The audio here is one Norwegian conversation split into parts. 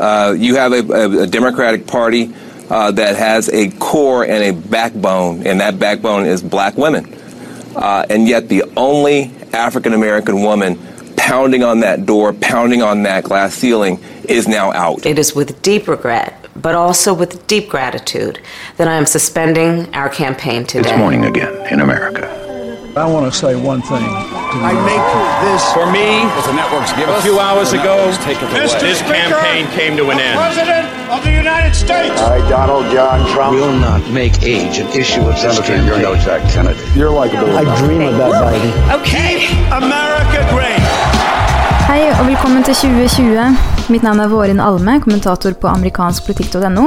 Uh, you have a, a, a Democratic Party uh, that has a core and a backbone, and that backbone is black women. Uh, and yet, the only African American woman pounding on that door, pounding on that glass ceiling, is now out. It is with deep regret, but also with deep gratitude, that I am suspending our campaign today. It's morning again in America. I want to say one thing. I make this for me. the networks give a few hours ago, Mr. this Speaker, campaign came to an end. President of the United States. I, Donald John Trump, will not make age an issue of this Senator, you're no Jack Kennedy. You're likable. I dream about Biden. Okay. Keep America great. Hei og velkommen til 2020. Mitt navn er Vårin Alme, kommentator på amerikanskpolitikk.no.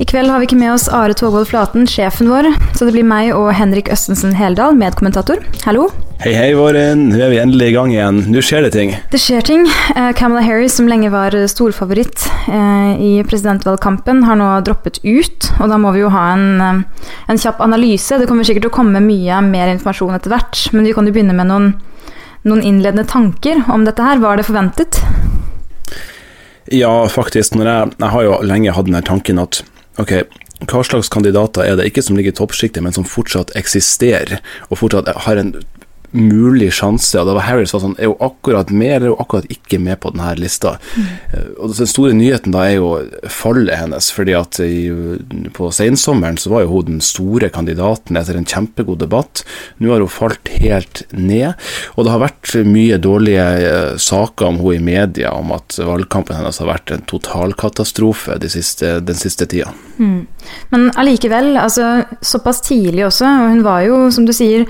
I kveld har vi ikke med oss Are Togvold Flaten, sjefen vår, så det blir meg og Henrik Østensen Heldal, medkommentator. Hallo. Hei, hei, Vårin. Nå er vi endelig i gang igjen. Nå skjer det ting. Det skjer ting. Camilla Kamala Harris, som lenge var storfavoritt eh, i presidentvalgkampen, har nå droppet ut. Og da må vi jo ha en, eh, en kjapp analyse. Det kommer sikkert til å komme mye mer informasjon etter hvert, men vi kan jo begynne med noen noen innledende tanker om dette her? Var det forventet? Ja, faktisk. Jeg, jeg, har jo lenge hatt den tanken at ok, hva slags kandidater er det ikke som ligger i toppsjiktet, men som fortsatt eksisterer, og fortsatt har en mulig sjanse. og da var Harris var sånn, er hun akkurat med eller er hun akkurat ikke med på denne lista. Mm. Og Den store nyheten da er jo fallet hennes. fordi at i, På sensommeren så var jo hun den store kandidaten etter en kjempegod debatt. Nå har hun falt helt ned. Og det har vært mye dårlige eh, saker om hun i media om at valgkampen hennes har vært en totalkatastrofe de den siste tida. Mm. Men allikevel, altså såpass tidlig også, og hun var jo, som du sier,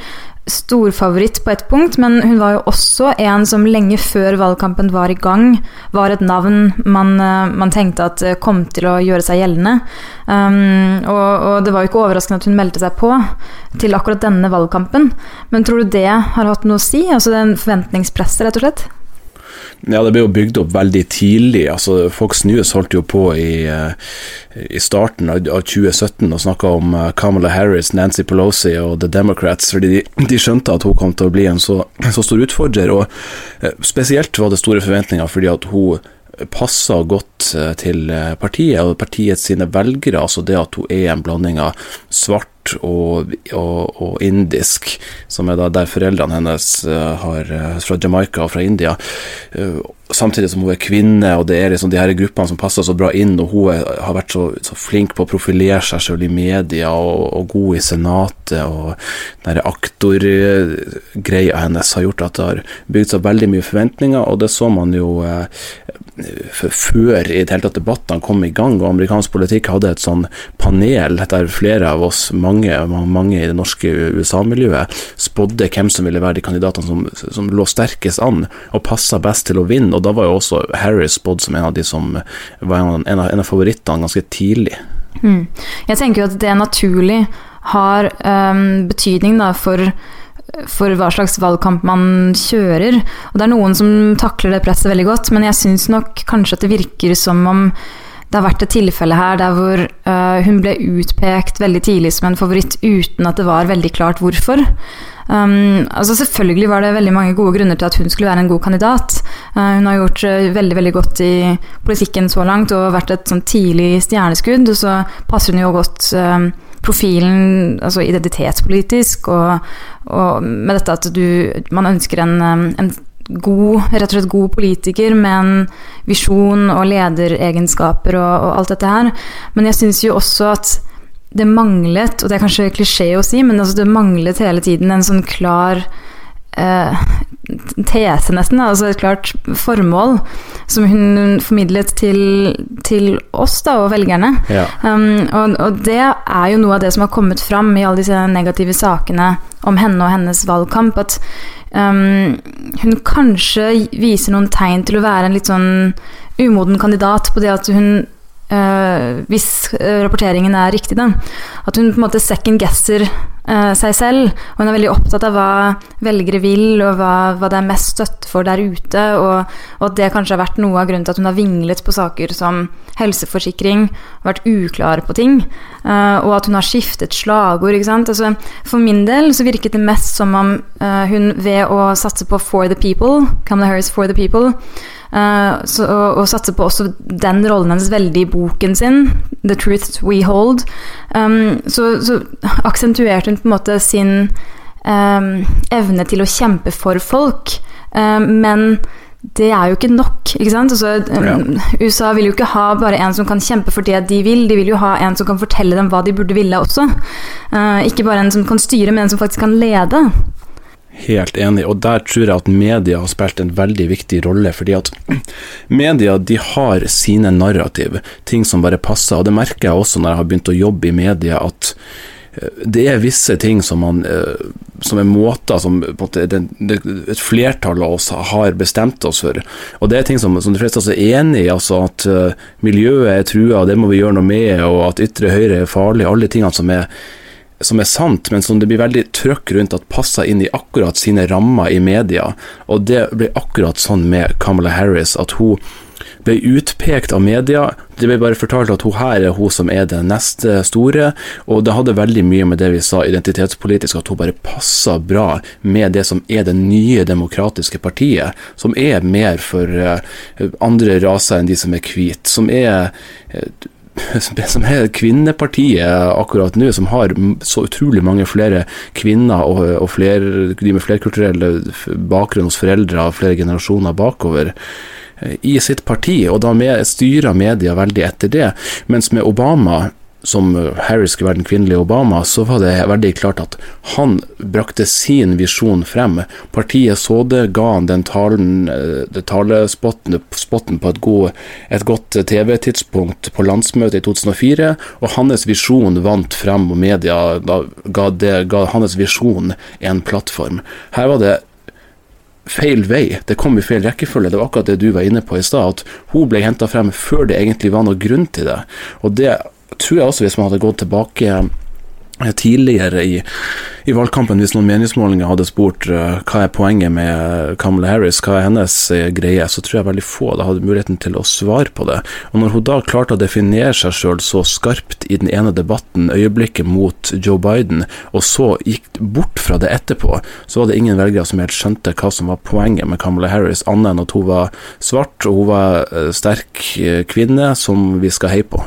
storfavoritt på et punkt, men hun var jo også en som lenge før valgkampen var i gang, var et navn man, eh, man tenkte at eh, kom til å gjøre seg gjeldende. Um, og, og, det var jo ikke overraskende at hun meldte seg på til akkurat denne valgkampen. Men tror du det har hatt noe å si? Altså den forventningspresset, rett og slett? Ja, det ble jo bygd opp veldig tidlig. altså Fox News holdt jo på i, eh, i starten av 2017 og snakka om eh, Kamala Harris, Nancy Pelosi og The Democrats, fordi de, de skjønte at hun kom til å bli en så, så stor utfordrer. og eh, Spesielt var det store forventninger fordi at hun passa godt til partiet og partiets sine velgere. altså Det at hun er en blanding av svart og, og, og, indisk, som er der foreldrene hennes har fra Jamaica og fra India samtidig som hun er kvinne, og det er liksom de her gruppene som passer så bra inn, og hun er, har vært så, så, flink på å profilere seg selv i media, og, og god i Senatet, og den aktorgreia hennes har gjort at det har bygd seg veldig mye forventninger, og det så man jo eh, før i det hele tatt debattene kom i gang, og amerikansk politikk hadde et sånn panel der flere av oss, mange, mange i det norske USA-miljøet, spådde hvem som ville være de kandidatene som, som lå sterkest an, og passa best til å vinne og da var jo også Harry spådd som en av de som var en av, en av favorittene ganske tidlig. Mm. Jeg tenker jo at det naturlig har um, betydning da, for for hva slags valgkamp man kjører. Og det er noen som takler det presset veldig godt, men jeg syns nok kanskje at det virker som om det har vært et tilfelle her der hvor uh, hun ble utpekt veldig tidlig som en favoritt uten at det var veldig klart hvorfor. Um, altså Selvfølgelig var det veldig mange gode grunner til at hun skulle være en god kandidat. Uh, hun har gjort uh, veldig veldig godt i politikken så langt og vært et sånn tidlig stjerneskudd. Og så passer hun jo godt profilen altså identitetspolitisk, og, og, med dette at du Man ønsker en, en god, rett og slett god politiker med en visjon og lederegenskaper og, og alt dette her. Men jeg syns jo også at det manglet, og det er kanskje klisjé å si, men altså det manglet hele tiden en sånn klar eh, tese, nesten. Altså et klart formål som hun formidlet til, til oss da, og velgerne. Ja. Um, og, og, det er jo noe av det som har kommet fram i alle disse negative sakene om henne og hennes valgkamp. At um, hun kanskje viser noen tegn til å være en litt sånn umoden kandidat på det at hun Uh, hvis uh, rapporteringen er riktig, da. At hun på en måte second guesser uh, seg selv. Og hun er veldig opptatt av hva velgere vil, og hva, hva det er mest støtte for der ute. Og, og, at det kanskje har vært noe av grunnen til at hun har vinglet på saker som helseforsikring, vært uklar på ting. og at hun har skiftet slagord. ikke sant? Altså, for min del så virket det mest som om hun ved å satse på For the People, Kamala Harris For the People, Uh, så, og, og satser på også den rollen hennes veldig i boken sin, 'The Truth We Hold'. Um, så, så, aksentuerte hun på en måte sin um, evne til å kjempe for folk, um, men det er jo ikke nok. ikke? Altså, ja. USA vil jo ikke ha bare en som kan kjempe for det de vil, de vil jo ha en som kan fortelle dem hva de burde ville også. Uh, ikke bare en som kan styre, men en som faktisk kan lede. Helt enig, og der tror jeg at media har spilt en veldig viktig rolle. fordi at media de har sine narrativ, ting som bare passer. Og det merker jeg også når jeg har begynt å jobbe i media, at eh, det er visse ting som, man, eh, som er måter som et flertall av oss har bestemt oss for. Og det er ting som, som de fleste av oss er enig i, altså at uh, miljøet er trua, det må vi gjøre noe med, og at ytre høyre er farlig. Alle tingene som er som er sant, men som det blir veldig trøkk rundt at passer inn i akkurat sine rammer i media. Og det ble akkurat sånn med Kamala Harris, at hun ble utpekt av media. Det ble bare fortalt at hun her er hun som er det neste store, og det hadde veldig mye med det vi sa identitetspolitisk, at hun bare passa bra med det som er det nye demokratiske partiet, som er mer for eh, andre raser enn de som er hvite, som er eh, som er kvinnepartiet akkurat nå, som har så utrolig mange flere kvinner og, og flere, de med flerkulturell bakgrunn hos foreldre flere generasjoner bakover eh, i sitt parti, og da med, styrer media veldig etter det. Mens med Obama som Harris skulle være den kvinnelige Obama, så var det veldig klart at han brakte sin visjon frem. Partiet så det, ga han den talen, den talespotten talespotten på et, god, et godt TV-tidspunkt på landsmøtet i 2004, og hans visjon vant frem, og media da ga, det, ga hans visjon en plattform. Her var det feil vei. Det kom i feil rekkefølge. Det var akkurat det du var inne på i stad, at hun ble henta frem før det egentlig var noe grunn til det. Og det tror jeg også, hvis man hadde gått tilbake eh, tidligere i, i, valgkampen, hvis noen meningsmålinger hadde spurt uh, hva er poenget med Kamala Harris, hva er hennes uh, greie, så tror jeg veldig få da hadde muligheten til å svare på det. Og når hun da klarte å definere seg sjøl så skarpt i den ene debatten, øyeblikket mot Joe Biden, og så gikk bort fra det etterpå, så var det ingen velgere som helt skjønte hva som var poenget med Kamala Harris, annet enn at hun var svart, og hun var uh, sterk kvinne som vi skal heie på.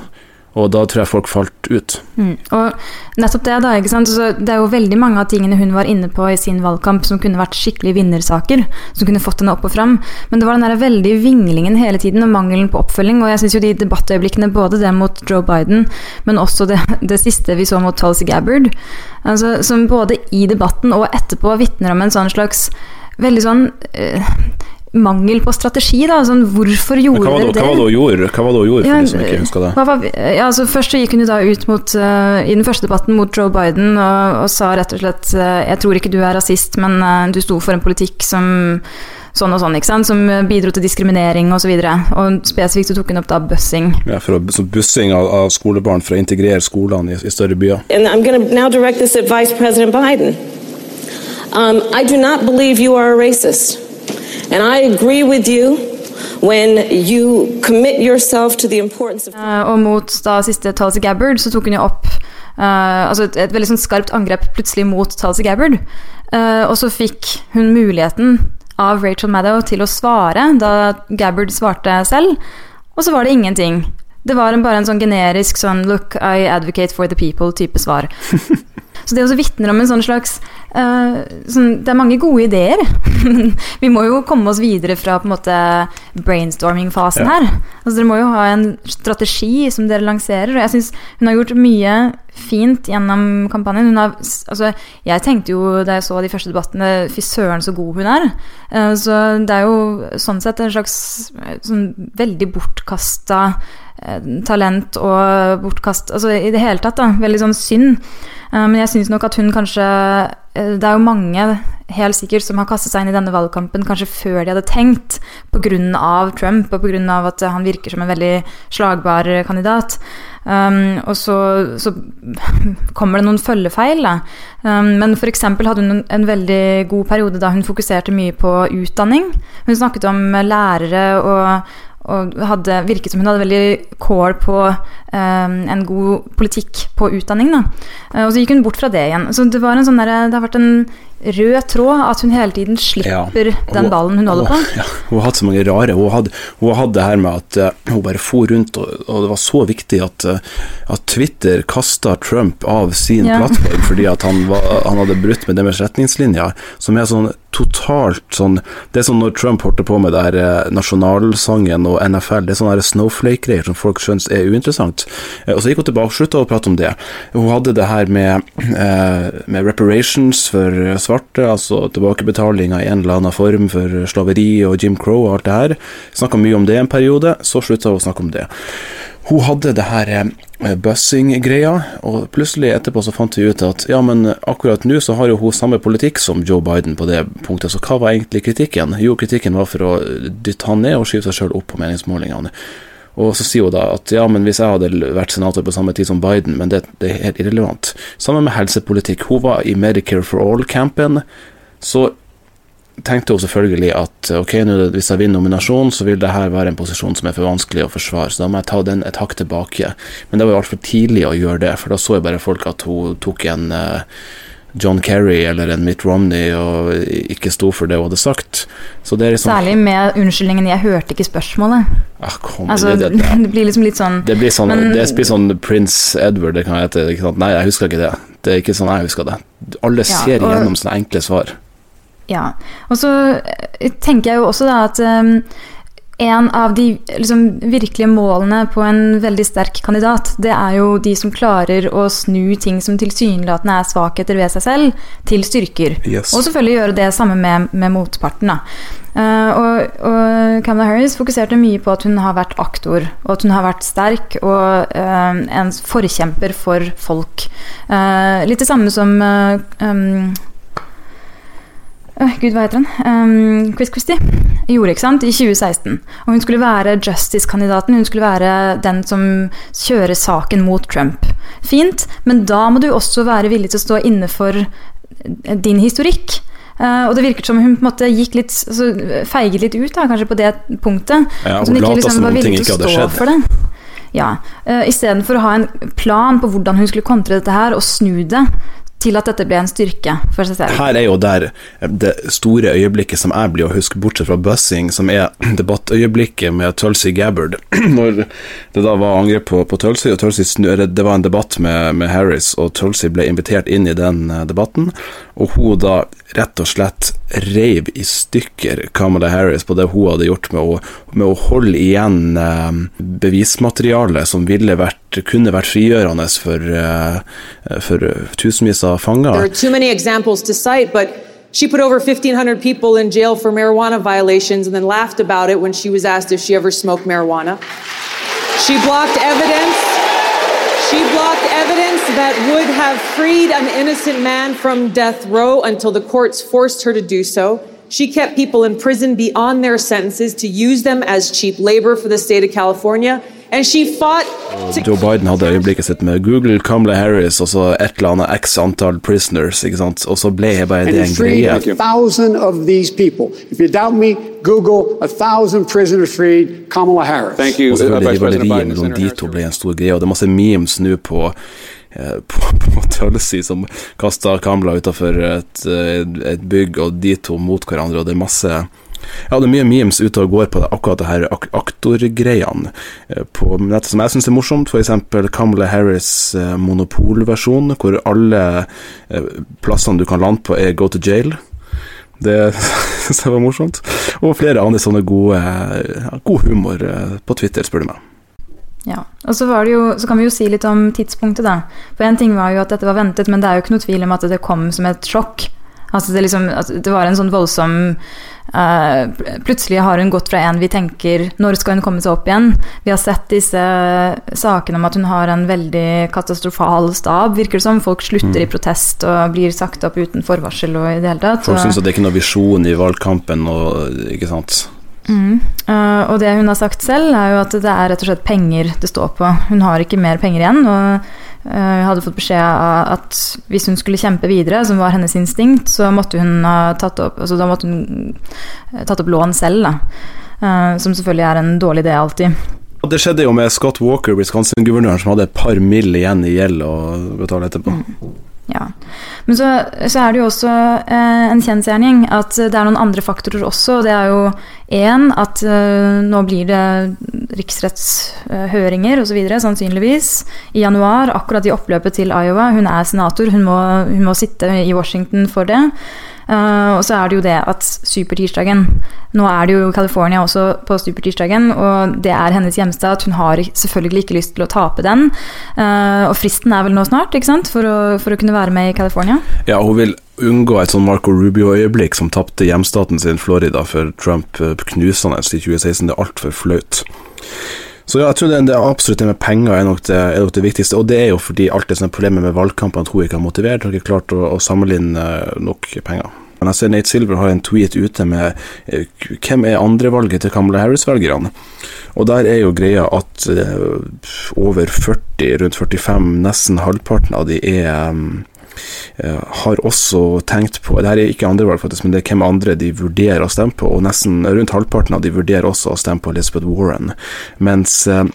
Og da tror jeg folk falt ut. Mm. Og nettopp det, da. ikke sant? Så det er jo veldig mange av tingene hun var inne på i sin valgkamp som kunne vært skikkelig vinnersaker. Som kunne fått henne opp og fram. Men det var den der veldig vinglingen hele tiden og mangelen på oppfølging. Og jeg syns jo de debattøyeblikkene, både det mot Joe Biden, men også det, det siste vi så mot Tulsi Gabbard, altså, som både i debatten og etterpå vitner om en sånn slags veldig sånn øh, mangel på strategi. da, sånn, Hvorfor gjorde dere det? Hva var det hun gjorde, hva var det hun gjorde for ja, de som ikke husker det? Var, ja, altså Først så gikk hun jo da ut mot, uh, i den første debatten mot Joe Biden og, og sa rett og slett uh, Jeg tror ikke du er rasist, men uh, du sto for en politikk som sånn og sånn, ikke sant, som bidro til diskriminering osv. Og, så og spesifikt så tok hun opp da bussing. Ja, for å, så bussing av, av, skolebarn for å integrere skolene i, i større byer. And I'm going to now direct this at Vice President Biden. Um, I do not believe you are a racist. And I agree with you you to the of uh, Og mot da siste Tulsi Gabbard så tok hun jo opp uh, altså et, et, veldig sånn skarpt angrep plutselig mot Tulsi Gabbard. Uh, og så fikk hun muligheten av Rachel Maddow til å svare da Gabbard svarte selv, og så var det ingenting. Det var en, bare en sånn generisk sånn 'look, I advocate for the people'-type svar. Så det også vitner om en sånn slags uh, sånn, Det er mange gode ideer. vi må jo komme oss videre fra på en måte brainstorming-fasen ja. her. Altså Dere må jo ha en strategi som dere lanserer. Og jeg syns hun har gjort mye fint gjennom kampanjen. Hun har, altså, jeg tenkte jo da jeg så de første debattene Fy søren, så god hun er. Uh, så det er jo sånn sett en slags sånn veldig bortkasta talent og bortkast Altså i det hele tatt, da. Veldig sånn synd. Eh, men jeg syns nok at hun kanskje eh, Det er jo mange helt sikkert som har kastet seg inn i denne valgkampen kanskje før de hadde tenkt, pga. Trump og pga. at han virker som en veldig slagbar kandidat. Um, og så, så, kommer det noen følgefeil, da. Um, men f.eks. hadde hun en, veldig god periode da hun fokuserte mye på utdanning. Hun snakket om lærere og og hadde, virket som hun hadde veldig kål på um, en god politikk på utdanning. Da. Uh, og så gikk hun bort fra det igjen. Så det, var en sånn der, det har vært en rød tråd at hun hele tiden slipper ja, den ballen hun holder på. Ja, hun har hatt så mange rare Hun hadde, hun hadde det her med at uh, hun bare for rundt, og, og, det var så viktig at, uh, at Twitter kasta Trump av sin ja. plattform fordi at han, var, han hadde brutt med deres retningslinjer, som er sånn totalt sånn Det er sånn når Trump holdt på med det her uh, nasjonalsangen og NFL, det er sånne snowflake-greier som folk skjønner er uinteressant. og så gikk hun tilbake og slutta å prate om det. Hun hadde det her med, med reparations for svarte svarte, altså tilbakebetalinga i en eller annen form for slaveri og Jim Crow og alt det her. Snakka mye om det en periode, så slutta hun å snakke om det. Hun hadde det her eh, bussing-greia, og plutselig etterpå så fant vi ut at ja, men akkurat nå så har jo hun samme politikk som Joe Biden på det punktet, så hva var egentlig kritikken? Jo, kritikken var for å dytte han ned og skyve seg sjøl opp på meningsmålingene. Og så sier hun da at ja, men hvis jeg hadde vært senator på samme tid som Biden, men det, det er helt irrelevant. Sammen med helsepolitikk. Hun var i Medicare for all-campen. Så tenkte hun selvfølgelig at ok, hvis jeg vinner nominasjonen, så vil det her være en posisjon som er for vanskelig å forsvare, så da må jeg ta den et hakk tilbake. Men det var jo altfor tidlig å gjøre det, for da så jeg bare folk at hun tok en uh, John Kerry eller en Mitt Romney og ikke sto for det hun hadde sagt. Liksom, Særlig med unnskyldningen 'jeg hørte ikke spørsmålet'. Ah, kom, altså, det, det, det, blir liksom litt sånn Det blir sånn, men, det blir sånn Prince Edward, det kan hete. Nei, jeg husker ikke det. Det er ikke sånn jeg husker det. Alle ja, ser og, igjennom sånne enkle svar. Ja. Og så eh, tenker jeg jo også da at um, en av de liksom, virkelige målene på en veldig sterk kandidat, det er jo de som klarer å snu ting som tilsynelatende er svakheter ved seg selv, til styrker. Yes. Og selvfølgelig gjøre det samme med, med motparten. Uh, og, og Kamala Harris fokuserte mye på at hun har vært aktor, og at hun har vært sterk og uh, en forkjemper for folk. Uh, litt det samme som um, Gud, hva heter hun? Um, Chris Christie gjorde ikke sant, i 2016. Og hun skulle være justice-kandidaten. Hun skulle være den som kjører saken mot Trump. Fint, men da må du også være villig til å stå inne for din historikk. Uh, og det virket som hun på en måte gikk litt altså, feiget litt ut da, kanskje på det punktet. Ja, hun, hun ikke liksom, var villig til å stå for det. Ja, uh, Istedenfor å ha en plan på hvordan hun skulle kontre dette her, og snu det, til at dette ble en styrke for seg selv. Her er jo der det store øyeblikket som jeg blir å huske, bortsett fra bussing, som er debattøyeblikket med Tulsi Gabbard. Når det da var angrep på, på Tulsi, og Tulsi det var en debatt med, med, Harris, og Tulsi ble invitert inn i den eh, debatten, og hun da rett og slett reiv i stykker Kamala Harris på det hun hadde gjort med å, med å holde igjen eh, bevismateriale som vært, kunne vært frigjørende for, eh, for tusenvis av fanger. She put over 1,500 people in jail for marijuana violations and then laughed about it when she was asked if she ever smoked marijuana. She blocked evidence. She blocked evidence that would have freed an innocent man from death row until the courts forced her to do so. She kept people in prison beyond their sentences to use them as cheap labor for the state of California. And she fought Joe Biden hadde øyeblikket sitt med Google, Kamala Harris og så et eller annet x antall prisoners, ikke sant? og så ble bare det en greie. Og så ble rivaleriet mellom de to ble en stor greie, og det er masse memes nå på eh, på, på Tulsi som kasta Kamala utafor et, et, bygg, og de to mot hverandre, og det er masse ja, det er mye memes ute og går på det, akkurat det her ak aktorgreiene eh, på nettet som jeg syns er morsomt. F.eks. Kamala Harris' eh, monopolversjon, hvor alle eh, plassene du kan lande på, er go to jail. Det syns jeg var morsomt. Og flere andre sånne gode god humor på Twitter, spør du meg. Ja, og så, var det jo, så kan vi jo si litt om tidspunktet, da. For én ting var jo at dette var ventet, men det er jo ikke noe tvil om at det kom som et sjokk. Altså det, liksom, det var en sånn voldsom Uh, plutselig har hun gått fra en vi tenker Når skal hun komme seg opp igjen? Vi har sett disse sakene om at hun har en veldig katastrofal stab, virker det som. Folk slutter mm. i protest og blir sagt opp uten forvarsel og i det hele tatt. Folk syns det er ikke noe visjon i valgkampen og ikke sant. Mm. Uh, og det hun har sagt selv, er jo at det er rett og slett penger det står på. Hun har ikke mer penger igjen. og hun eh, hadde fått beskjed av at hvis hun skulle kjempe videre, som var hennes instinkt, så måtte hun ha tatt opp, altså da måtte hun eh, tatt opp lån selv. Da. Uh, som selvfølgelig er en dårlig idé alltid. Det skjedde jo med Scott Walker, Wisconsin-guvernøren, som hadde et par mill igjen i gjeld å betale etterpå. Mm. Ja. Men så, så, er det jo også eh, en kjensgjerning at det er noen andre faktorer også. Det er jo én at eh, nå blir det riksrettshøringer osv. sannsynligvis i januar, akkurat i oppløpet til Iowa. Hun er senator, hun må, hun må sitte i Washington for det. Uh, og så er det jo det at supertirsdagen Nå er det jo California også på supertirsdagen, og det er hennes hjemstad. Hun har selvfølgelig ikke lyst til å tape den. Uh, og fristen er vel nå snart, ikke sant, for å, for å kunne være med i California? Ja, hun vil unngå et sånn Marco Rubio-øyeblikk som tapte hjemstaten sin Florida for Trump eh, knusende i 2016. Det er altfor flaut. Så ja, jeg tror det, det absolutt det med penger er nok det, er nok det, viktigste. Og det er jo fordi alt det som er problemet med valgkampen, at hun ikke har motivert og ikke klart å, å samle inn uh, nok penger. Men jeg ser Nate Silver har en tweet ute med uh, hvem er andrevalget til Kamala Harris-velgerne. Og der er jo greia at over 40, rundt 45, nesten halvparten av de er Eh, har også tenkt på Det her er ikke andre valg, faktisk, men det er hvem andre de vurderer å stemme på. Og nesten rundt halvparten av de vurderer også å stemme på Elizabeth Warren. Mens eh,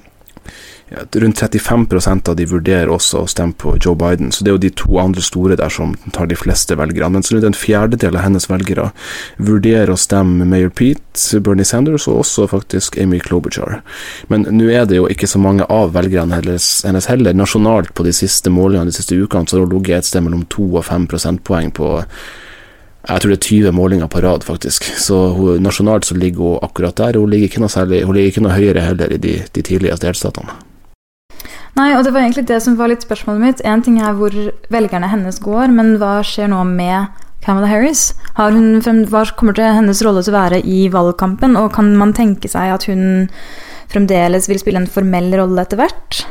rundt 35% av de vurderer også å stemme på Joe Biden. Så det er jo de to andre store der som tar de fleste velgerne. så rundt en fjerdedel av hennes velgere vurderer å stemme Mayor Pete, Bernie Sanders og også faktisk Amy Klobuchar. Men nå er det jo ikke så mange av velgerne hennes heller. Nasjonalt på de siste målingene de siste ukene så har hun ligget et sted mellom 2 og 5 prosentpoeng på jeg tror det er 20 målinger på rad, faktisk. Så hun, nasjonalt så ligger hun akkurat der. Hun ligger ikke noe, særlig, hun ligger ikke noe høyere heller i de, de tidligste delstatene. Nei, og det var egentlig det som var litt spørsmålet mitt. Én ting er hvor velgerne hennes går, men hva skjer nå med Kamala Harris? Hun, hva kommer til hennes rolle til å være i valgkampen, og kan man tenke seg at hun fremdeles vil spille en formell rolle etter hvert?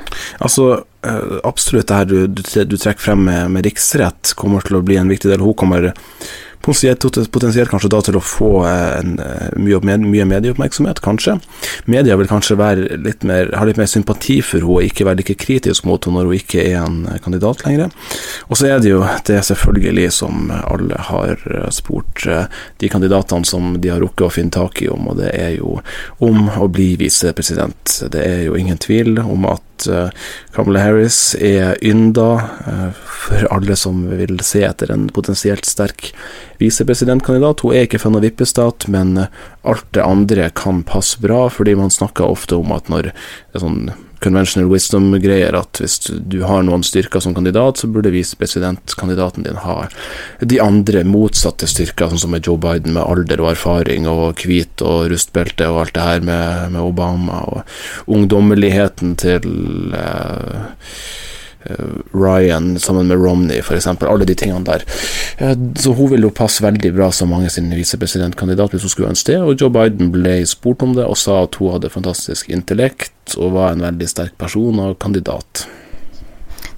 Altså, eh, absolutt det her du, du, du trekker frem med, med riksrett kommer til å bli en viktig del. Hun kommer Potensielt kanskje da til å få eh, en, eh, mye, mye medieoppmerksomhet, kanskje. Media vil kanskje litt mer, ha litt mer sympati for henne og ikke være like kritisk mot henne når hun ikke er en eh, kandidat lenger. Og så er det jo det selvfølgelig som alle har spurt de kandidatene som de har rukket å finne tak i om, og det er jo om å bli visepresident. Det er jo ingen tvil om at at Kamala Harris er ynda for alle som vil se etter en potensielt sterk visepresidentkandidat. Hun er ikke fan av vippestat, men alt det andre kan passe bra, fordi man snakker ofte om at når det er sånn conventional wisdom-greier at hvis du har noen styrker som kandidat, så burde visepresidentkandidaten din ha de andre motsatte styrker, sånn som med Joe Biden, med alder og erfaring og hvit og rustbelte og alt det her med, med Obama, og ungdommeligheten til uh, Ryan sammen med Romney, f.eks. Alle de tingene der. Så hun vil jo passe veldig bra som mange sin visepresidentkandidat hvis hun skulle ønske det. Og Joe Biden ble spurt om det og sa at hun hadde fantastisk intellekt og var en veldig sterk person og kandidat.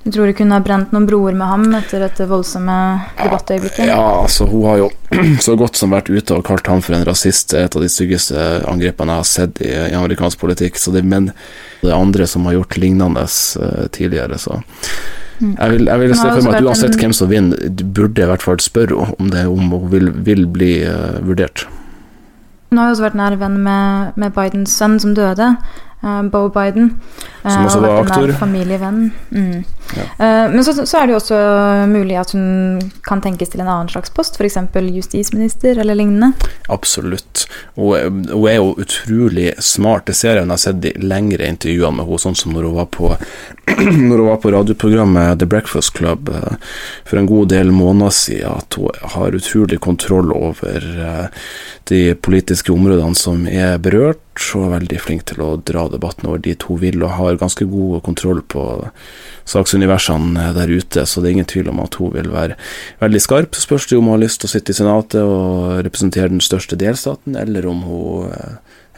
Du tror du kunne ha brent noen broer med ham etter dette voldsomme debattøyeblikket? Ja, altså hun har jo så godt som vært ute og kalt ham for en rasist. Et av de styggeste angrepene jeg har sett i, i amerikansk politikk. Så det, men det er andre som har gjort lignende uh, tidligere, så mm. jeg vil, jeg vil se for meg at uansett hvem som vinner, du burde i hvert fall spørre om det om hun vil, vil bli uh, vurdert. Hun har jo også vært nær venn med, med Bidens sønn som døde. Uh, Bo Biden. Uh, Som også var aktor. Familievenn. Mm. Ja. Uh, men så, så, er det jo også mulig at hun kan tenkes til en annen slags post, f.eks. justisminister eller lignende. Absolutt. Hun, hun, er jo utrolig smart. Det ser jeg når jeg har sett de lengre intervjuene med henne, sånn som når hun var på, når hun var på radioprogrammet The Breakfast Club for en god del måneder siden, at hun har utrolig kontroll over de politiske områdene som er berørt så veldig flink til å dra debatten over dit hun vil, og har ganske god kontroll på saksuniversene der ute, så det er ingen tvil om at hun vil være veldig skarp. Så spørs det om hun har lyst til å sitte i Senatet og representere den største delstaten, eller om hun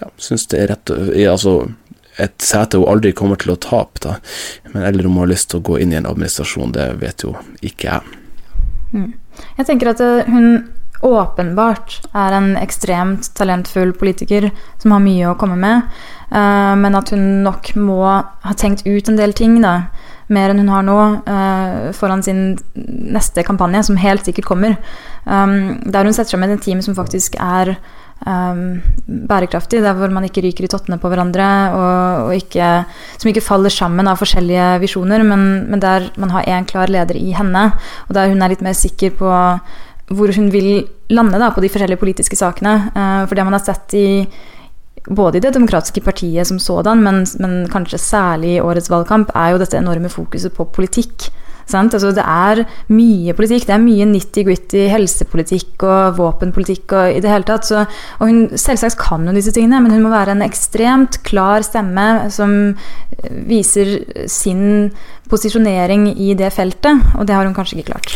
ja, syns det er rett altså et sete hun aldri kommer til å tape, da. Men eller om hun har lyst til å gå inn i en administrasjon, det vet jo ikke jeg. Mm. Jeg tenker at eh, hun åpenbart er en ekstremt talentfull politiker som har mye å komme med, men at hun nok må ha tenkt ut en del ting, da, mer enn hun har nå, uh, foran sin neste kampanje, som helt sikkert kommer. Um, der hun setter seg med et team som faktisk er um, bærekraftig, der hvor man ikke ryker i tottene på hverandre, og, og ikke, som ikke faller sammen av forskjellige visjoner, men, men der man har én klar leder i henne, og der hun er litt mer sikker på hvor hun vil lande da, på de forskjellige politiske sakene. Uh, for det man har sett i både i Det demokratiske partiet som sådan, men, men kanskje særlig i årets valgkamp, er jo dette enorme fokuset på politikk. Altså, det er mye politikk. Det er mye nitty-gritty helsepolitikk og våpenpolitikk og i det hele tatt. Så, og hun, selvsagt kan hun disse tingene, men hun må være en ekstremt klar stemme som viser sin posisjonering i det feltet, og det har hun kanskje ikke klart.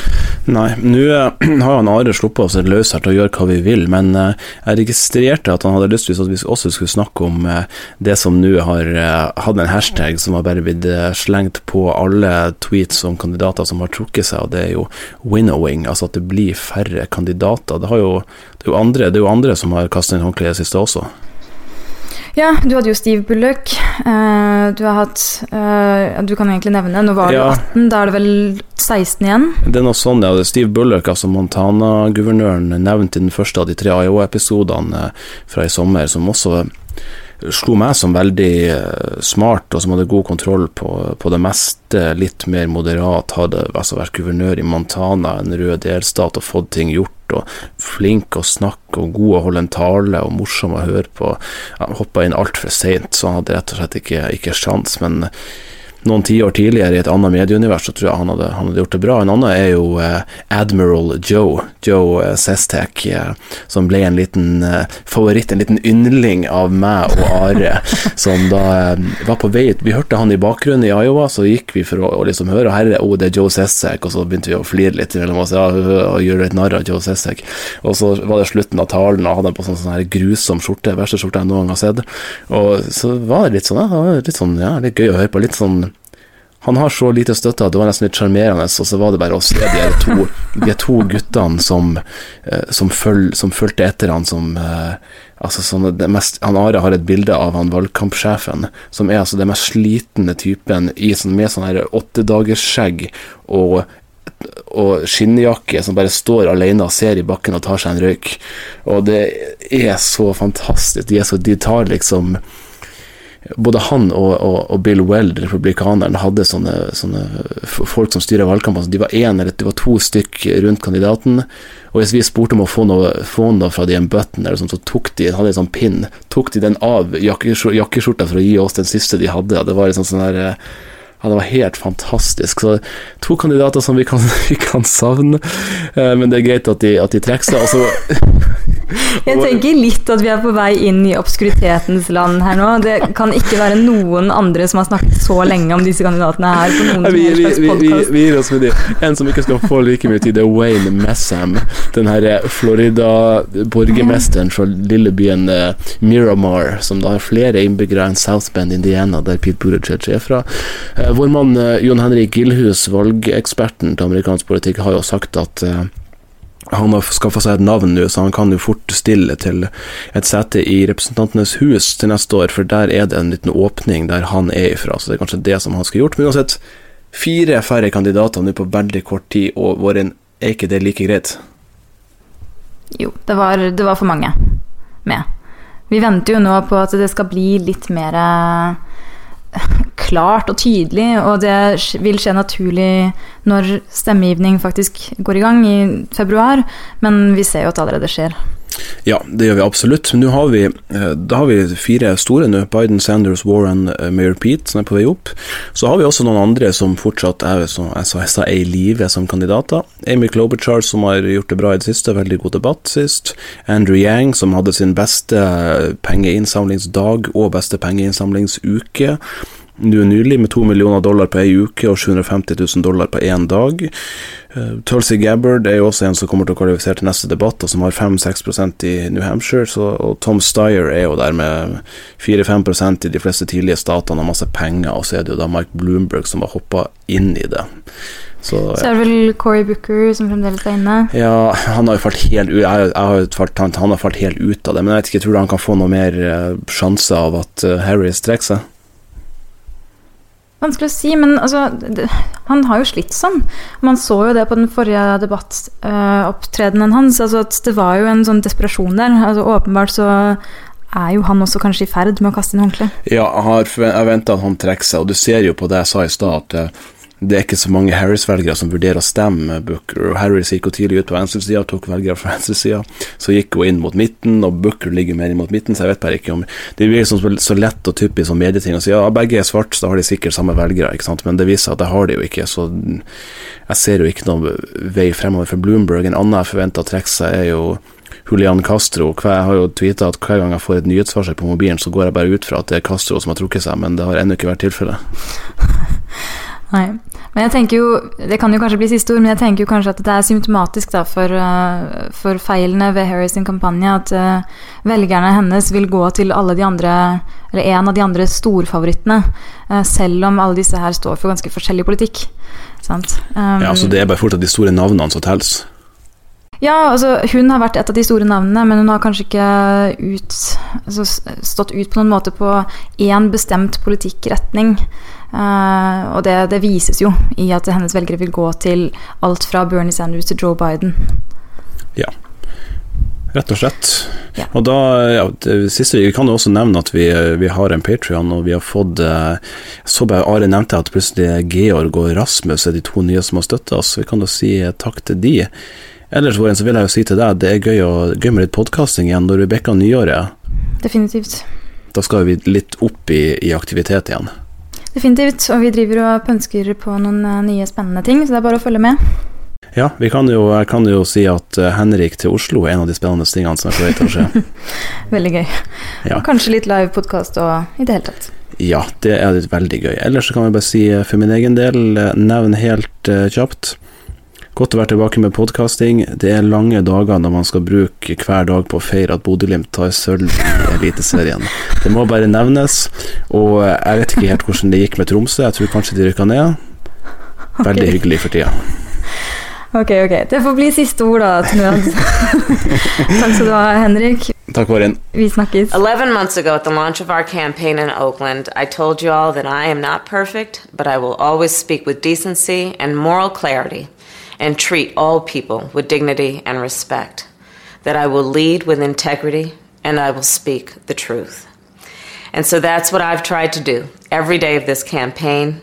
Nei, nå eh, har han Are sluppet oss løs her til å gjøre hva vi vil, men eh, jeg registrerte at han hadde lyst til at vi også skulle snakke om eh, det som nå har hatt en hashtag som har bare blitt slengt på alle tweets om kandidater som har trukket seg, og det er jo winnowing, altså at det blir færre kandidater. Det, jo, det, er, jo andre, det er jo andre som har kastet inn håndkleet siste også. Ja, du hadde jo Steve Bullock. Uh, du har hatt uh, Du kan egentlig nevne Nå var det ja. 18, da er det vel 16 igjen? Det er noe sånn, ja. Steve Bullock, altså Montana-guvernøren, nevnt i den første av de tre IO-episodene uh, fra i sommer, som også slo meg som veldig smart, og som hadde god kontroll på, på det meste. Litt mer moderat, hadde altså vært guvernør i Montana, en rød delstat, og fått ting gjort og flink å snakke og god å holde en tale og morsom å høre på. Han hoppa inn altfor seint, så han hadde rett og slett ikke, ikke sjans, men noen tiår tidligere i et annet medieunivers, så tror jeg han hadde, han hadde, gjort det bra. En annen er jo eh, Admiral Joe, Joe eh, Sestek, eh, som ble en liten eh, favoritt, en liten yndling av meg og Are, som da eh, var på vei Vi hørte han i bakgrunnen i Iowa, så gikk vi for å, å liksom høre herre, oh, det er Joe Sestek, og så begynte vi å flire litt mellom oss ja, og gjøre litt narr av Joe Sestek. Og så var det slutten av talen, og hadde på sånn, sånn her grusom skjorte, verste skjorte jeg noen gang har sett. Og så var det litt sånn, ja, litt sånn, ja, litt gøy å høre på. Litt sånn han har så lite støtte at det var nesten litt sjarmerende, og så var det bare å se de to, de to guttene som, eh, som, føl, som fulgte etter han som eh, altså sånn mest, han Are har et bilde av han valgkampsjefen, som er altså den mest slitne typen i, sånn, med sånn åttedagersskjegg og og skinnjakke som bare står alene og ser i bakken og tar seg en røyk. Og det er så fantastisk. De, så, de tar liksom både han og, og, og, Bill Weld, republikaneren, hadde sånne, sånne folk som styrer valgkampene. De var én eller de var to stykk rundt kandidaten. Og hvis vi spurte om å få noe, få noe fra de en button, sånt, så tok de hadde en sånn pin, tok de den av jakkeskjorta for å gi oss den siste de hadde. Det var liksom sånn der ja, det var helt fantastisk. Så to kandidater som vi kan, vi kan savne, eh, men det er greit at de, at de trekker seg. Altså Jeg tenker litt at vi er på vei inn i obskuritetens land her nå. Det kan ikke være noen andre som har snakket så lenge om disse kandidatene her på noen vi, vi. Vi, vi, gir oss med de. En som ikke skal få like mye tid, det er Wayne Messam. Den her eh, Florida-borgermesteren fra lille byen uh, Miramar, som da har flere innbyggere enn South Bend, Indiana, der Pete Buttigieg er fra. Uh, vår mann Jon Henrik Gilhus, valgeksperten til amerikansk politikk, har jo sagt at han har skaffa seg et navn nå, så han kan jo fort stille til et sete i Representantenes hus til neste år, for der er det en liten åpning der han er ifra, så det er kanskje det som han skal gjort. Men uansett, fire færre kandidater nå på veldig kort tid, og Våren, er ikke det like greit? Jo, det var, det var for mange med. Vi venter jo nå på at det skal bli litt mer klart og tydelig, og det vil skje naturlig når stemmegivning faktisk går i gang i februar, men vi ser jo at det allerede skjer. Ja, det gjør vi absolutt. Men nå har vi, eh, da har vi fire store nå. Biden, Sanders, Warren, eh, Mayor Pete som er på vei opp. Så har vi også noen andre som fortsatt er, som jeg sa, er i live som kandidater. Amy Klobuchar som har gjort det bra i det siste, veldig god debatt sist. Andrew Yang som hadde sin beste pengeinnsamlingsdag og beste pengeinnsamlingsuke nå nylig med to millioner dollar på ei uke og 750 000 dollar på én dag. Uh, Tulsi Gabbard er jo også en som kommer til å kvalifisere til neste debatt, og som har 5-6% i New Hampshire. Så, og Tom Steyer er jo der med 4-5% i de fleste tidlige statene og masse penger. Og så er det jo da Mike Bloomberg som har hoppa inn i det. Så, ja. så er det vel Cory Booker som fremdeles er inne? Ja, han har jo falt helt ut jeg, jeg har falt, han, han, har falt helt ut av det. Men jeg vet ikke, jeg tror han kan få noe mer uh, sjanse av at Harry strekker seg. Vanskelig å si, men altså det, Han har jo slitt sånn. Man så jo det på den forrige debattopptredenen uh, hans. altså at Det var jo en sånn desperasjon der. altså Åpenbart så er jo han også kanskje i ferd med å kaste inn håndkleet. Ja, jeg venter at han trekker seg, og du ser jo på det jeg sa i stad, at uh, det er ikke så mange Harris-velgere som vurderer å stemme Booker. og Harris gikk jo tidlig ut på venstresida og tok velgere fra venstresida. Så gikk hun inn mot midten, og Booker ligger mer inn mot midten. Så jeg vet bare ikke om Det blir liksom så lett og typisk sånn medieting å si ja, begge er svarte, så har de sikkert samme velgere. ikke sant? Men det viser at det har de jo ikke. Så jeg ser jo ikke noen vei fremover for Bloomberg. En annen jeg forventer å trekke seg, er jo Julian Castro. Jeg har jo tweeta at hver gang jeg får et nyhetsvarsel på mobilen, så går jeg bare ut fra at det er Castro som har trukket seg, men det har ennå ikke vært tilfellet. Nei. Men jeg tenker jo, Det kan jo kanskje bli siste ord, men jeg tenker jo kanskje at det er symptomatisk da for, uh, for feilene ved Harris' kampanje at uh, velgerne hennes vil gå til alle de andre, eller en av de andre storfavorittene, uh, selv om alle disse her står for ganske forskjellig politikk. Sant? Um, ja, så Det er bare fortsatt de store navnene som telles? Ja, altså hun har vært et av de store navnene, men hun har kanskje ikke ut, altså, stått ut på noen måte på én bestemt politikkretning. Uh, og det, det, vises jo i at hennes velgere vil gå til alt fra Bernie Sanders til Joe Biden. Ja, rett og slett. Ja. Og da, ja, det siste, Vi kan jo også nevne at vi, vi har en Patrion, og vi har fått uh, Så bare Are nevnte at plutselig Georg og Rasmus er de to nye som har støtta oss. Vi kan da si uh, takk til de. Ellers så vil jeg jo si til deg det er gøy, å, gøy med litt podkasting igjen når vi bikker nyåret. Definitivt. Da skal vi litt opp i, i aktivitet igjen. Definitivt. Og vi driver og pønsker på noen eh, nye spennende ting, så det er bare å følge med. Ja, vi kan jo, jeg kan jo si at eh, Henrik til Oslo er en av de spennende tingene som er på vei til å skje. veldig gøy. Ja. Kanskje litt live podkast og i det hele tatt. Ja, det er veldig gøy. Ellers så kan vi bare si eh, for min egen del, nevn helt kjapt Godt å være tilbake med podkasting. Det er lange dager når man skal bruke hver dag på å feire at Bodø-Glimt tar sølv i Eliteserien. Det må bare nevnes. Og jeg vet ikke helt hvordan det gikk med Tromsø. Jeg tror kanskje de rykka ned. Veldig okay. hyggelig for tida. Ok, ok. Det får bli siste ord, da. Takk skal du ha, Henrik. Takk, Karin. Vi snakkes. 11 months ago at the launch of our campaign in Oakland, I told you all that I am not perfect, but I will always speak with decency and moral clarity. And treat all people with dignity and respect, that I will lead with integrity and I will speak the truth. And so that's what I've tried to do every day of this campaign.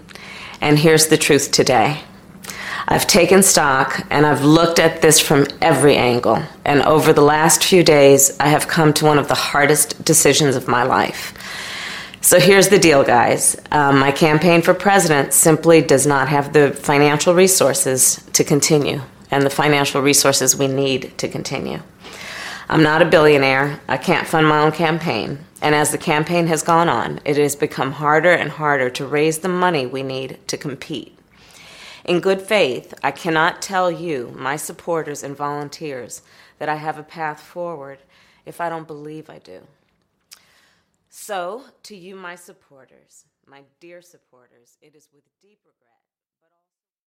And here's the truth today. I've taken stock and I've looked at this from every angle. And over the last few days, I have come to one of the hardest decisions of my life. So here's the deal, guys. Um, my campaign for president simply does not have the financial resources to continue and the financial resources we need to continue. I'm not a billionaire. I can't fund my own campaign. And as the campaign has gone on, it has become harder and harder to raise the money we need to compete. In good faith, I cannot tell you, my supporters and volunteers, that I have a path forward if I don't believe I do. So, to you, my supporters, my dear supporters, it is with deep regret.